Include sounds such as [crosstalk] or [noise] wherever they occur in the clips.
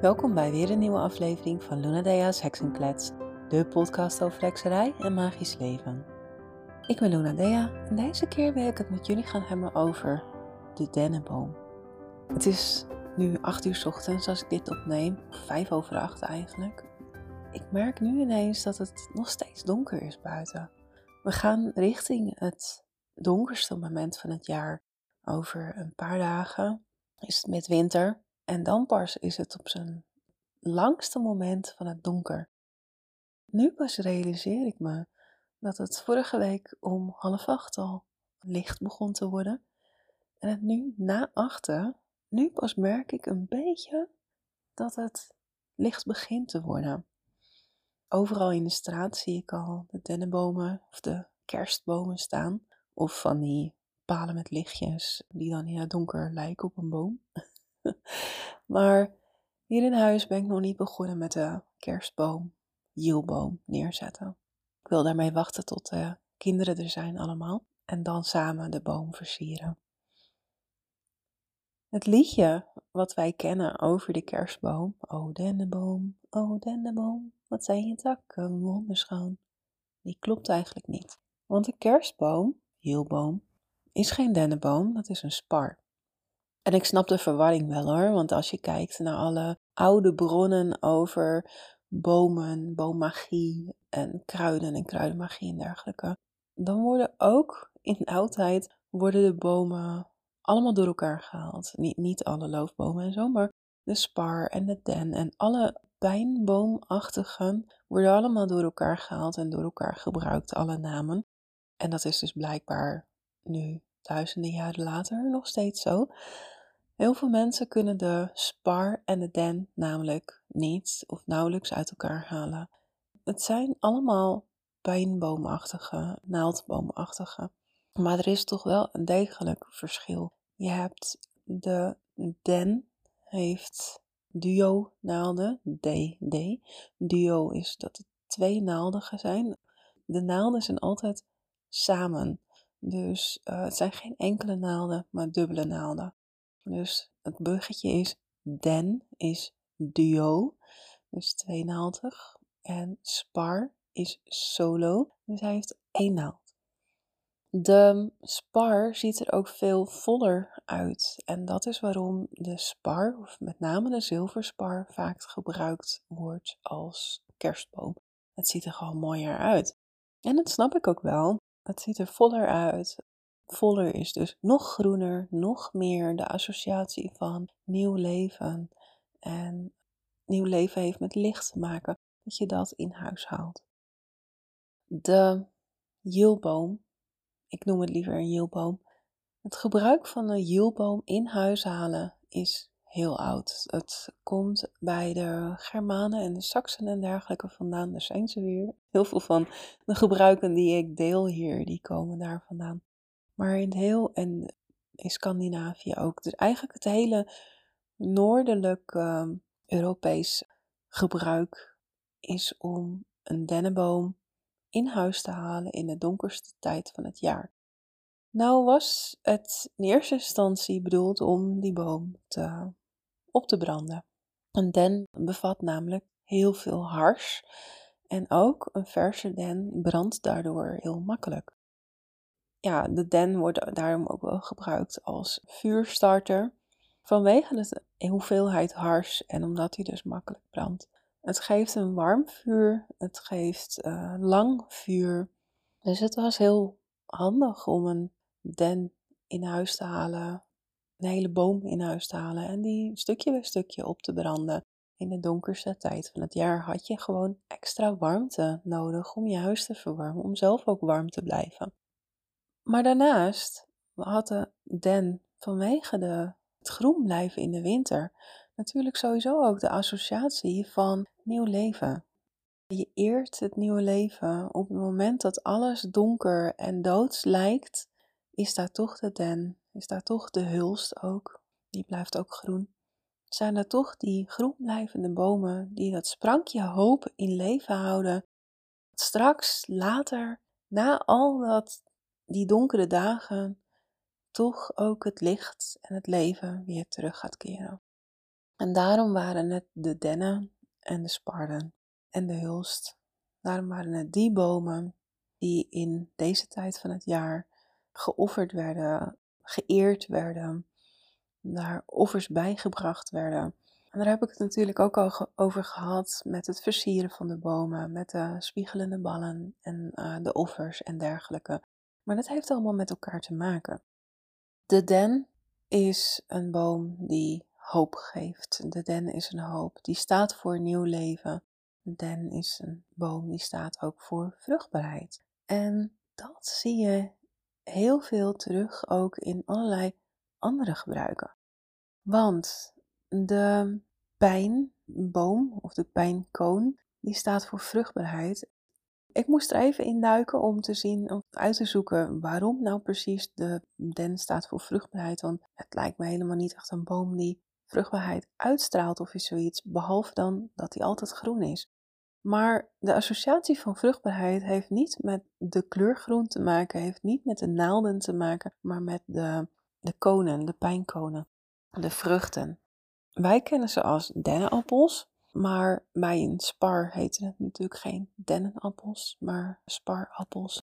Welkom bij weer een nieuwe aflevering van Luna Dea's Heksenklets, de podcast over hekserij en magisch leven. Ik ben Luna Dea en deze keer wil ik het met jullie gaan hebben over de dennenboom. Het is nu 8 uur ochtends als ik dit opneem, of 5 over 8 eigenlijk. Ik merk nu ineens dat het nog steeds donker is buiten. We gaan richting het donkerste moment van het jaar. Over een paar dagen is het met winter en dan pas is het op zijn langste moment van het donker. Nu pas realiseer ik me dat het vorige week om half acht al licht begon te worden. En het nu na achten, nu pas merk ik een beetje dat het licht begint te worden. Overal in de straat zie ik al de dennenbomen of de kerstbomen staan. Of van die palen met lichtjes die dan in het donker lijken op een boom. [laughs] maar hier in huis ben ik nog niet begonnen met de kerstboom, jielboom neerzetten. Ik wil daarmee wachten tot de kinderen er zijn allemaal en dan samen de boom versieren. Het liedje wat wij kennen over de kerstboom, O dennenboom, o dennenboom, wat zijn je takken wonderschoon, die klopt eigenlijk niet. Want de kerstboom, hielboom, is geen dennenboom, dat is een spar. En ik snap de verwarring wel hoor, want als je kijkt naar alle oude bronnen over bomen, boommagie en kruiden en kruidenmagie en dergelijke, dan worden ook in de oudheid worden de bomen allemaal door elkaar gehaald. Niet, niet alle loofbomen en zo, maar de spar en de den en alle pijnboomachtigen worden allemaal door elkaar gehaald en door elkaar gebruikt, alle namen. En dat is dus blijkbaar nu, duizenden jaren later, nog steeds zo. Heel veel mensen kunnen de spar en de den namelijk niet of nauwelijks uit elkaar halen. Het zijn allemaal pijnboomachtige, naaldboomachtige. Maar er is toch wel een degelijk verschil. Je hebt de den, heeft duo naalden, D, D. Duo is dat het twee naaldigen zijn. De naalden zijn altijd samen. Dus uh, het zijn geen enkele naalden, maar dubbele naalden. Dus het buggetje is den is duo, dus tweenaaldig. En spar is solo, dus hij heeft één naald. De spar ziet er ook veel voller uit. En dat is waarom de spar, of met name de zilverspar, vaak gebruikt wordt als kerstboom. Het ziet er gewoon mooier uit. En dat snap ik ook wel. Het ziet er voller uit. Voller is dus nog groener, nog meer de associatie van nieuw leven. En nieuw leven heeft met licht te maken, dat je dat in huis haalt. De jielboom, ik noem het liever een jielboom. Het gebruik van een jielboom in huis halen is heel oud. Het komt bij de Germanen en de Saksen en dergelijke vandaan. Daar zijn ze weer. Heel veel van de gebruiken die ik deel hier, die komen daar vandaan. Maar in heel en in Scandinavië ook. Dus eigenlijk het hele noordelijk uh, Europees gebruik is om een dennenboom in huis te halen in de donkerste tijd van het jaar. Nou was het in eerste instantie bedoeld om die boom te, op te branden. Een den bevat namelijk heel veel hars en ook een verse den brandt daardoor heel makkelijk. Ja, de den wordt daarom ook wel gebruikt als vuurstarter vanwege de hoeveelheid hars en omdat hij dus makkelijk brandt. Het geeft een warm vuur, het geeft uh, lang vuur. Dus het was heel handig om een den in huis te halen, een hele boom in huis te halen en die stukje bij stukje op te branden. In de donkerste tijd van het jaar had je gewoon extra warmte nodig om je huis te verwarmen, om zelf ook warm te blijven. Maar daarnaast had de den vanwege de, het groen blijven in de winter natuurlijk sowieso ook de associatie van nieuw leven. Je eert het nieuwe leven op het moment dat alles donker en doods lijkt, is daar toch de den, is daar toch de hulst ook, die blijft ook groen. Zijn er toch die groen blijvende bomen die dat sprankje hoop in leven houden, straks later, na al dat, die donkere dagen, toch ook het licht en het leven weer terug gaat keren. En daarom waren het de dennen en de sparden en de hulst. Daarom waren het die bomen die in deze tijd van het jaar geofferd werden, geëerd werden, daar offers bijgebracht werden. En daar heb ik het natuurlijk ook al over gehad met het versieren van de bomen, met de spiegelende ballen en uh, de offers en dergelijke. Maar dat heeft allemaal met elkaar te maken. De den is een boom die hoop geeft. De den is een hoop, die staat voor nieuw leven. De den is een boom die staat ook voor vruchtbaarheid. En dat zie je heel veel terug ook in allerlei andere gebruiken. Want de pijnboom of de pijnkoon, die staat voor vruchtbaarheid. Ik moest er even induiken om te zien, om uit te zoeken waarom nou precies de den staat voor vruchtbaarheid. Want het lijkt me helemaal niet echt een boom die vruchtbaarheid uitstraalt of is zoiets, behalve dan dat hij altijd groen is. Maar de associatie van vruchtbaarheid heeft niet met de kleur groen te maken, heeft niet met de naalden te maken, maar met de, de konen, de pijnkonen, de vruchten. Wij kennen ze als dennenappels, maar bij een spar heten het natuurlijk geen dennenappels, maar sparappels.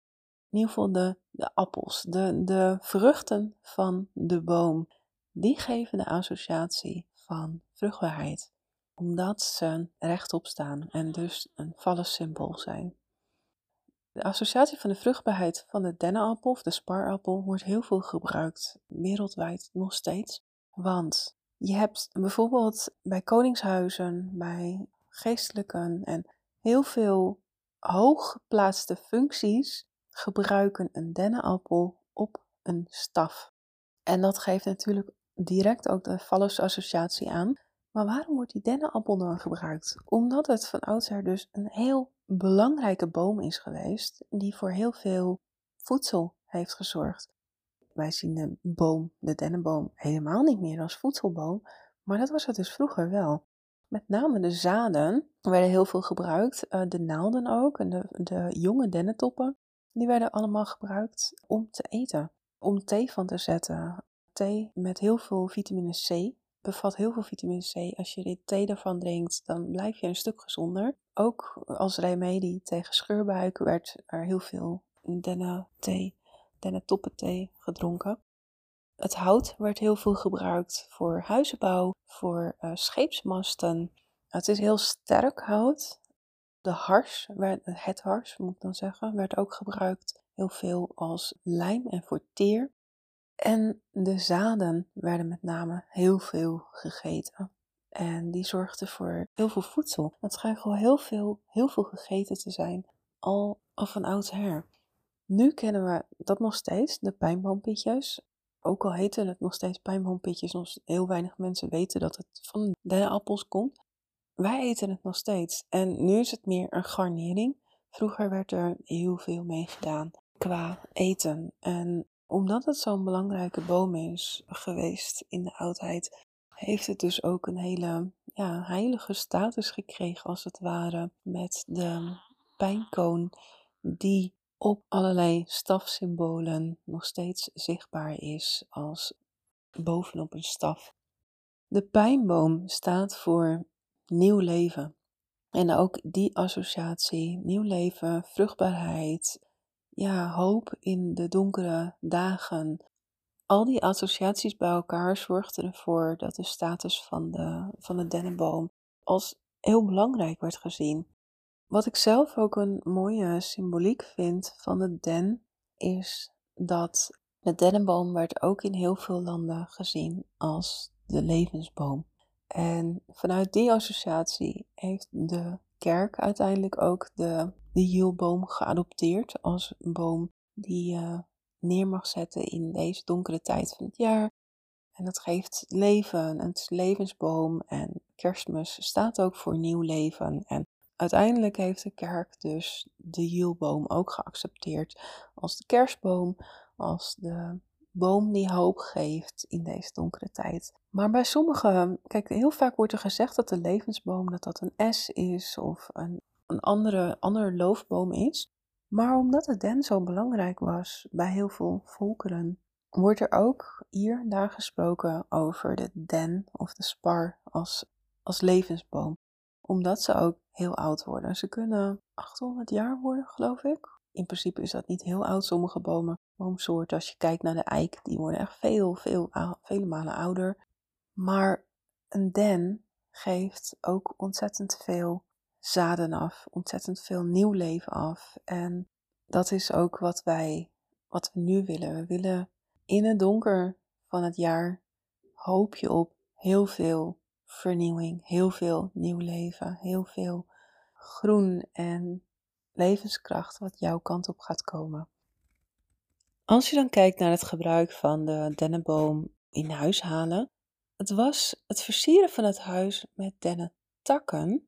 In ieder geval de, de appels, de, de vruchten van de boom, die geven de associatie van vruchtbaarheid omdat ze rechtop staan en dus een symbool zijn. De associatie van de vruchtbaarheid van de dennenappel of de sparappel wordt heel veel gebruikt, wereldwijd nog steeds. Want je hebt bijvoorbeeld bij koningshuizen, bij geestelijken en heel veel hooggeplaatste functies gebruiken een dennenappel op een staf. En dat geeft natuurlijk direct ook de associatie aan maar waarom wordt die dennenappel dan gebruikt? Omdat het van oudsher dus een heel belangrijke boom is geweest, die voor heel veel voedsel heeft gezorgd. Wij zien de boom, de dennenboom, helemaal niet meer als voedselboom, maar dat was het dus vroeger wel. Met name de zaden werden heel veel gebruikt, eh, de naalden ook en de, de jonge dennentoppen, die werden allemaal gebruikt om te eten, om thee van te zetten. Thee met heel veel vitamine C, bevat heel veel vitamine C. Als je dit thee ervan drinkt, dan blijf je een stuk gezonder. Ook als remedie tegen scheurbuik werd er heel veel denna-thee, thee gedronken. Het hout werd heel veel gebruikt voor huizenbouw, voor uh, scheepsmasten. Het is heel sterk hout. De hars, het hars moet ik dan zeggen, werd ook gebruikt heel veel als lijm en voor teer. En de zaden werden met name heel veel gegeten. En die zorgden voor heel veel voedsel. Het schijnt gewoon heel veel, heel veel gegeten te zijn, al, al van oudsher. Nu kennen we dat nog steeds, de pijnboompitjes. Ook al heten het nog steeds pijnboompitjes, nog heel weinig mensen weten dat het van de appels komt. Wij eten het nog steeds. En nu is het meer een garnering. Vroeger werd er heel veel mee gedaan qua eten. En omdat het zo'n belangrijke boom is geweest in de oudheid, heeft het dus ook een hele ja, heilige status gekregen, als het ware, met de pijnkoon die op allerlei stafsymbolen nog steeds zichtbaar is als bovenop een staf. De pijnboom staat voor nieuw leven. En ook die associatie, nieuw leven, vruchtbaarheid, ja, hoop in de donkere dagen. Al die associaties bij elkaar zorgden ervoor dat de status van de, van de dennenboom als heel belangrijk werd gezien. Wat ik zelf ook een mooie symboliek vind van de den, is dat de dennenboom werd ook in heel veel landen gezien als de levensboom. En vanuit die associatie heeft de kerk uiteindelijk ook de, de hielboom geadopteerd als een boom die je neer mag zetten in deze donkere tijd van het jaar. En dat geeft leven, het is levensboom en kerstmis staat ook voor nieuw leven. En uiteindelijk heeft de kerk dus de hielboom ook geaccepteerd als de kerstboom, als de boom die hoop geeft in deze donkere tijd. Maar bij sommigen, kijk, heel vaak wordt er gezegd dat de levensboom dat dat een S is of een, een andere, andere loofboom is. Maar omdat het den zo belangrijk was bij heel veel volkeren, wordt er ook hier en daar gesproken over de den of de spar als, als levensboom. Omdat ze ook heel oud worden. Ze kunnen 800 jaar worden, geloof ik. In principe is dat niet heel oud, sommige bomen, boomsoorten. Als je kijkt naar de eik, die worden echt veel, veel, vele malen ouder. Maar een den geeft ook ontzettend veel zaden af, ontzettend veel nieuw leven af. En dat is ook wat wij, wat we nu willen. We willen in het donker van het jaar hoop je op heel veel vernieuwing, heel veel nieuw leven, heel veel groen en levenskracht wat jouw kant op gaat komen. Als je dan kijkt naar het gebruik van de dennenboom in huis halen, het was het versieren van het huis met dennentakken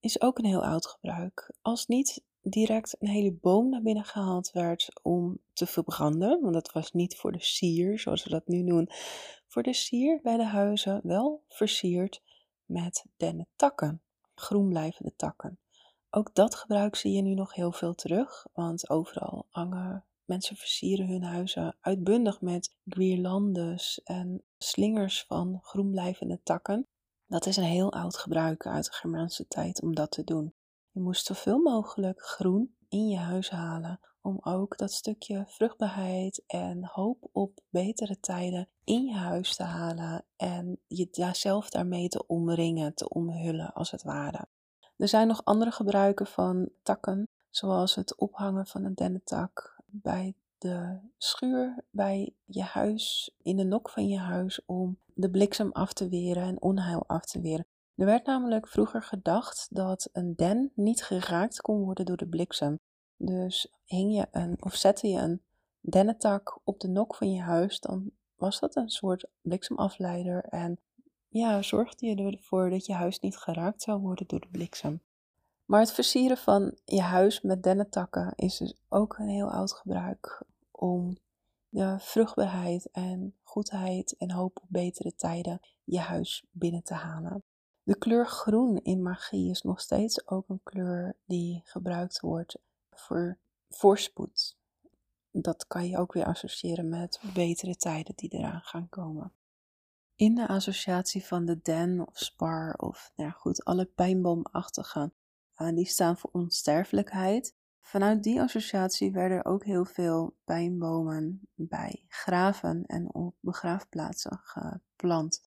is ook een heel oud gebruik. Als niet direct een hele boom naar binnen gehaald werd om te verbranden, want dat was niet voor de sier, zoals we dat nu doen, voor de sier bij de huizen wel versierd met dennentakken, groenblijvende takken. Ook dat gebruik zie je nu nog heel veel terug, want overal hangen mensen versieren hun huizen uitbundig met guirlandes en slingers van groenblijvende takken. Dat is een heel oud gebruik uit de Germaanse tijd om dat te doen. Je moest zoveel mogelijk groen in je huis halen om ook dat stukje vruchtbaarheid en hoop op betere tijden in je huis te halen en jezelf daarmee te omringen, te omhullen als het ware. Er zijn nog andere gebruiken van takken, zoals het ophangen van een dennentak bij de schuur bij je huis, in de nok van je huis, om de bliksem af te weren en onheil af te weren. Er werd namelijk vroeger gedacht dat een den niet geraakt kon worden door de bliksem. Dus hing je een, of zette je een dennentak op de nok van je huis, dan was dat een soort bliksemafleider en ja, zorgde je ervoor dat je huis niet geraakt zou worden door de bliksem. Maar het versieren van je huis met dennetakken is dus ook een heel oud gebruik om de vruchtbaarheid en goedheid en hoop op betere tijden je huis binnen te halen. De kleur groen in magie is nog steeds ook een kleur die gebruikt wordt voor voorspoed. Dat kan je ook weer associëren met betere tijden die eraan gaan komen. In de associatie van de den of spar of nou goed, alle pijnboomachtige die staan voor onsterfelijkheid. Vanuit die associatie werden ook heel veel pijnbomen bij graven en op begraafplaatsen geplant.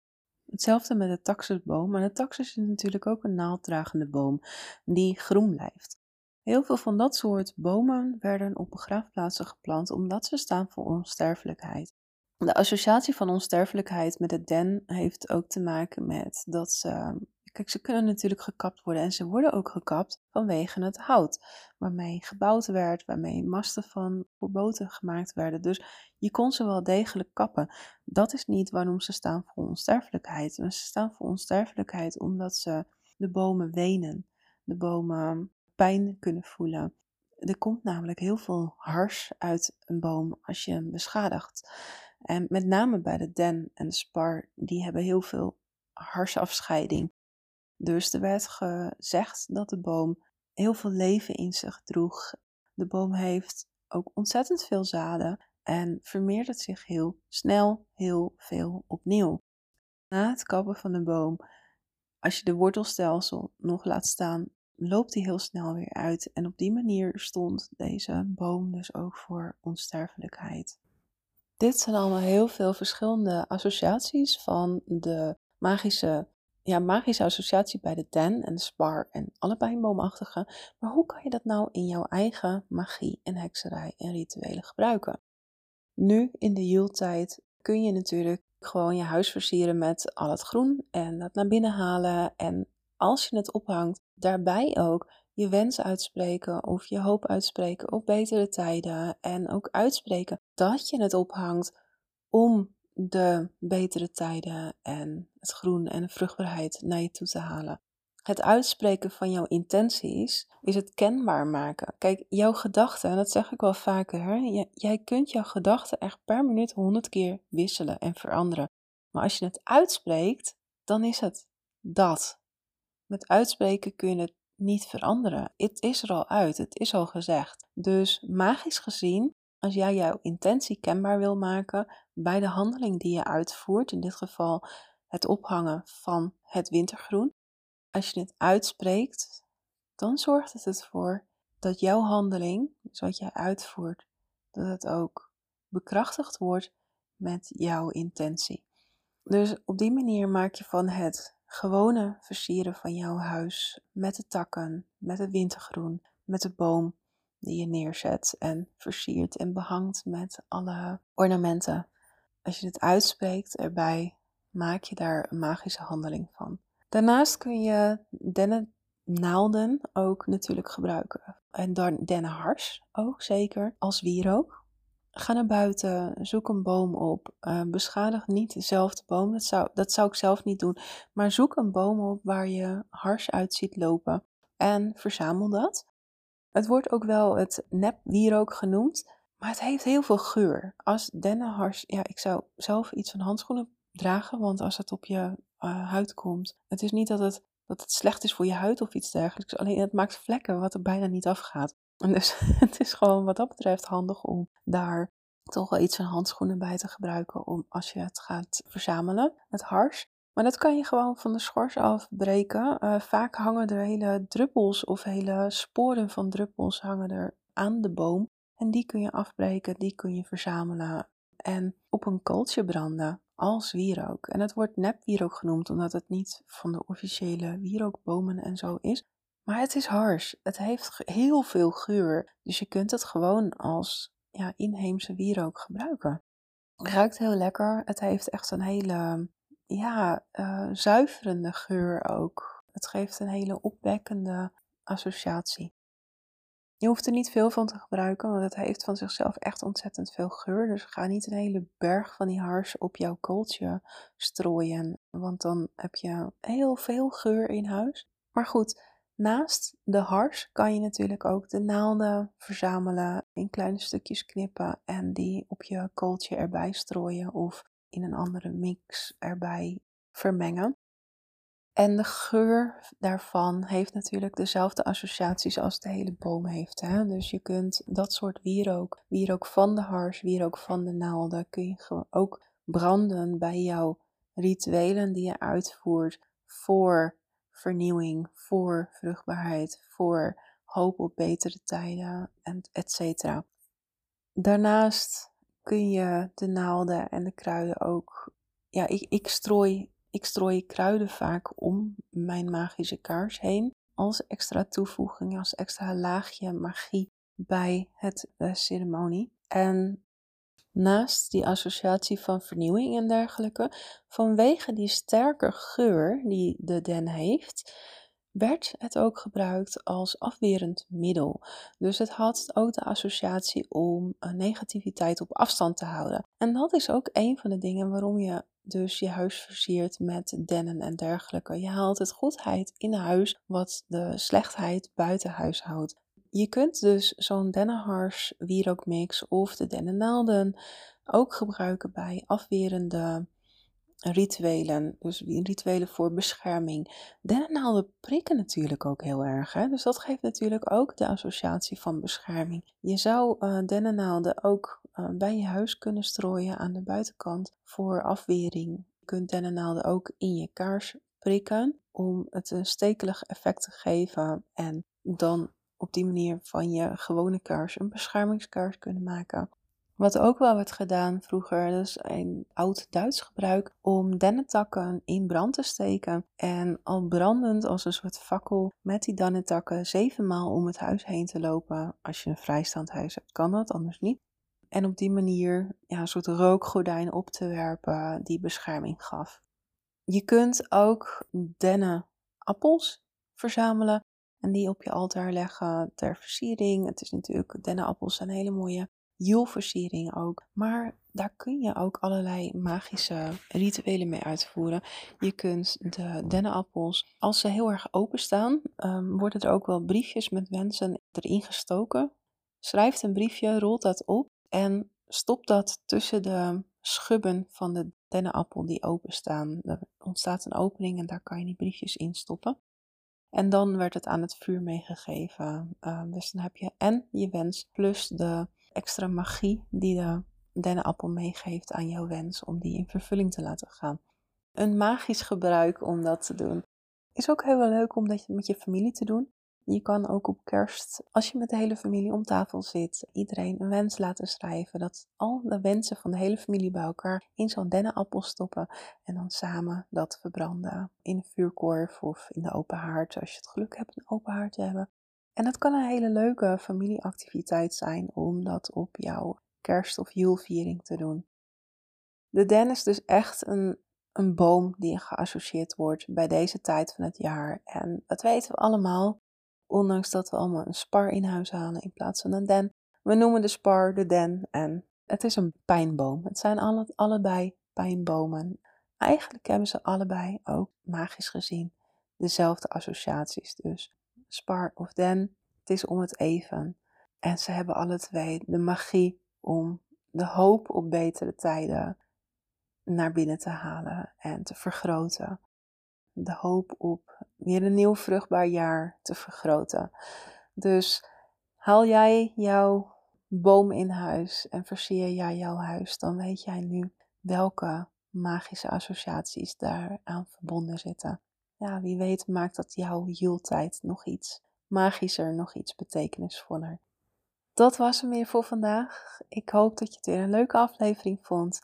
Hetzelfde met de taxusboom, maar de taxus is natuurlijk ook een naalddragende boom die groen blijft. Heel veel van dat soort bomen werden op begraafplaatsen geplant omdat ze staan voor onsterfelijkheid. De associatie van onsterfelijkheid met het den heeft ook te maken met dat ze Kijk, ze kunnen natuurlijk gekapt worden en ze worden ook gekapt vanwege het hout waarmee gebouwd werd, waarmee masten van boten gemaakt werden. Dus je kon ze wel degelijk kappen. Dat is niet waarom ze staan voor onsterfelijkheid. ze staan voor onsterfelijkheid omdat ze de bomen wenen, de bomen pijn kunnen voelen. Er komt namelijk heel veel hars uit een boom als je hem beschadigt. En met name bij de den en de spar, die hebben heel veel harsafscheiding. Dus er werd gezegd dat de boom heel veel leven in zich droeg. De boom heeft ook ontzettend veel zaden en vermeerdert zich heel snel, heel veel opnieuw. Na het kappen van de boom, als je de wortelstelsel nog laat staan, loopt hij heel snel weer uit. En op die manier stond deze boom dus ook voor onsterfelijkheid. Dit zijn allemaal heel veel verschillende associaties van de magische ja, magische associatie bij de den en de spar en alle pijnboomachtige. Maar hoe kan je dat nou in jouw eigen magie en hekserij en rituelen gebruiken? Nu in de Yule-tijd kun je natuurlijk gewoon je huis versieren met al het groen en dat naar binnen halen. En als je het ophangt, daarbij ook je wens uitspreken of je hoop uitspreken op betere tijden. En ook uitspreken dat je het ophangt om de betere tijden en het groen en de vruchtbaarheid naar je toe te halen. Het uitspreken van jouw intenties is het kenbaar maken. Kijk, jouw gedachten, en dat zeg ik wel vaker, hè, jij kunt jouw gedachten echt per minuut honderd keer wisselen en veranderen. Maar als je het uitspreekt, dan is het dat. Met uitspreken kun je het niet veranderen. Het is er al uit, het is al gezegd. Dus magisch gezien als jij jouw intentie kenbaar wil maken bij de handeling die je uitvoert, in dit geval het ophangen van het wintergroen, als je het uitspreekt, dan zorgt het ervoor dat jouw handeling, dus wat jij uitvoert, dat het ook bekrachtigd wordt met jouw intentie. Dus op die manier maak je van het gewone versieren van jouw huis met de takken, met het wintergroen, met de boom die je neerzet en versiert en behangt met alle ornamenten. Als je het uitspreekt erbij, maak je daar een magische handeling van. Daarnaast kun je dennennaalden ook natuurlijk gebruiken. En dan dennenhars ook zeker, als wierook. Ga naar buiten, zoek een boom op. Uh, beschadig niet dezelfde boom, dat zou, dat zou ik zelf niet doen. Maar zoek een boom op waar je hars uit ziet lopen en verzamel dat. Het wordt ook wel het nep wierook genoemd, maar het heeft heel veel geur. Als dennenhars, ja, ik zou zelf iets van handschoenen dragen, want als het op je uh, huid komt, het is niet dat het, dat het slecht is voor je huid of iets dergelijks, alleen het maakt vlekken wat er bijna niet afgaat. En dus [laughs] het is gewoon wat dat betreft handig om daar toch wel iets van handschoenen bij te gebruiken om als je het gaat verzamelen, het hars. Maar dat kan je gewoon van de schors afbreken. Uh, vaak hangen er hele druppels of hele sporen van druppels hangen er aan de boom. En die kun je afbreken, die kun je verzamelen en op een kooltje branden als wierook. En het wordt nepwierook genoemd omdat het niet van de officiële wierookbomen en zo is. Maar het is hars. Het heeft heel veel geur. Dus je kunt het gewoon als ja, inheemse wierook gebruiken. Het ruikt heel lekker. Het heeft echt een hele ja, uh, zuiverende geur ook. Het geeft een hele opwekkende associatie. Je hoeft er niet veel van te gebruiken, want het heeft van zichzelf echt ontzettend veel geur. Dus ga niet een hele berg van die hars op jouw kooltje strooien, want dan heb je heel veel geur in huis. Maar goed, naast de hars kan je natuurlijk ook de naalden verzamelen, in kleine stukjes knippen en die op je kooltje erbij strooien of in een andere mix erbij vermengen. En de geur daarvan heeft natuurlijk dezelfde associaties als de hele boom heeft. Hè? Dus je kunt dat soort wierook, wierook van de hars, wierook van de naalden, kun je ook branden bij jouw rituelen die je uitvoert voor vernieuwing, voor vruchtbaarheid, voor hoop op betere tijden, etc. Daarnaast kun je de naalden en de kruiden ook. Ja, ik, ik, strooi, ik strooi kruiden vaak om mijn magische kaars heen. Als extra toevoeging, als extra laagje magie bij het de ceremonie. En naast die associatie van vernieuwing en dergelijke, vanwege die sterke geur die de den heeft, werd het ook gebruikt als afwerend middel. Dus het had ook de associatie om negativiteit op afstand te houden. En dat is ook een van de dingen waarom je dus je huis versiert met dennen en dergelijke. Je haalt het goedheid in huis, wat de slechtheid buiten huis houdt. Je kunt dus zo'n dennenhars wierookmix of de dennennaalden ook gebruiken bij afwerende rituelen, dus rituelen voor bescherming. Dennennaalden prikken natuurlijk ook heel erg, hè? dus dat geeft natuurlijk ook de associatie van bescherming. Je zou uh, dennennaalden ook bij je huis kunnen strooien aan de buitenkant voor afwering. Je kunt dennennaalden ook in je kaars prikken om het een stekelig effect te geven en dan op die manier van je gewone kaars een beschermingskaars kunnen maken. Wat ook wel werd gedaan vroeger, dat is een oud Duits gebruik om dennetakken in brand te steken. En al brandend als een soort fakkel met die dennetakken zevenmaal om het huis heen te lopen. Als je een vrijstaand huis hebt, kan dat, anders niet. En op die manier ja, een soort rookgordijn op te werpen die bescherming gaf. Je kunt ook dennenappels verzamelen en die op je altaar leggen ter versiering. Het is natuurlijk, dennenappels zijn hele mooie Julversiering ook. Maar daar kun je ook allerlei magische rituelen mee uitvoeren. Je kunt de dennenappels, als ze heel erg openstaan, um, worden er ook wel briefjes met wensen erin gestoken. Schrijf een briefje, rolt dat op en stop dat tussen de schubben van de dennenappel die openstaan. Er ontstaat een opening en daar kan je die briefjes in stoppen. En dan werd het aan het vuur meegegeven. Um, dus dan heb je en je wens plus de extra magie die de dennenappel meegeeft aan jouw wens om die in vervulling te laten gaan. Een magisch gebruik om dat te doen. Is ook heel leuk om dat met je familie te doen. Je kan ook op kerst, als je met de hele familie om tafel zit, iedereen een wens laten schrijven. Dat al de wensen van de hele familie bij elkaar in zo'n dennenappel stoppen. En dan samen dat verbranden in een vuurkorf of in de open haard, als je het geluk hebt een open haard te hebben. En dat kan een hele leuke familieactiviteit zijn om dat op jouw kerst- of juleviering te doen. De den is dus echt een, een boom die geassocieerd wordt bij deze tijd van het jaar. En dat weten we allemaal, ondanks dat we allemaal een spar in huis halen in plaats van een den. We noemen de spar de den en het is een pijnboom. Het zijn alle, allebei pijnbomen. Eigenlijk hebben ze allebei ook magisch gezien dezelfde associaties. Dus spar of den, het is om het even. En ze hebben alle twee de magie om de hoop op betere tijden naar binnen te halen en te vergroten. De hoop op weer een nieuw vruchtbaar jaar te vergroten. Dus haal jij jouw boom in huis en versier jij jouw huis, dan weet jij nu welke magische associaties daaraan verbonden zitten. Ja, wie weet maakt dat jouw hieltijd nog iets magischer, nog iets betekenisvoller. Dat was hem weer voor vandaag. Ik hoop dat je het weer een leuke aflevering vond.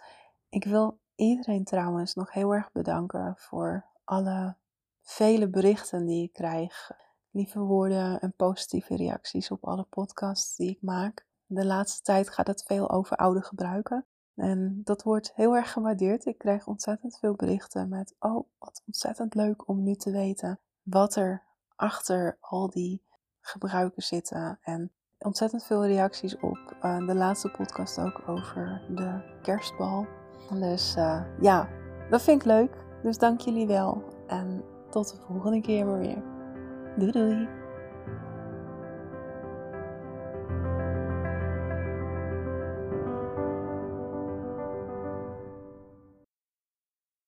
Ik wil iedereen trouwens nog heel erg bedanken voor alle vele berichten die ik krijg. Lieve woorden en positieve reacties op alle podcasts die ik maak. De laatste tijd gaat het veel over oude gebruiken. En dat wordt heel erg gewaardeerd. Ik krijg ontzettend veel berichten met: Oh, wat ontzettend leuk om nu te weten wat er achter al die gebruiken zitten. En ontzettend veel reacties op uh, de laatste podcast ook over de kerstbal. Dus uh, ja, dat vind ik leuk. Dus dank jullie wel. En tot de volgende keer weer. Doei doei!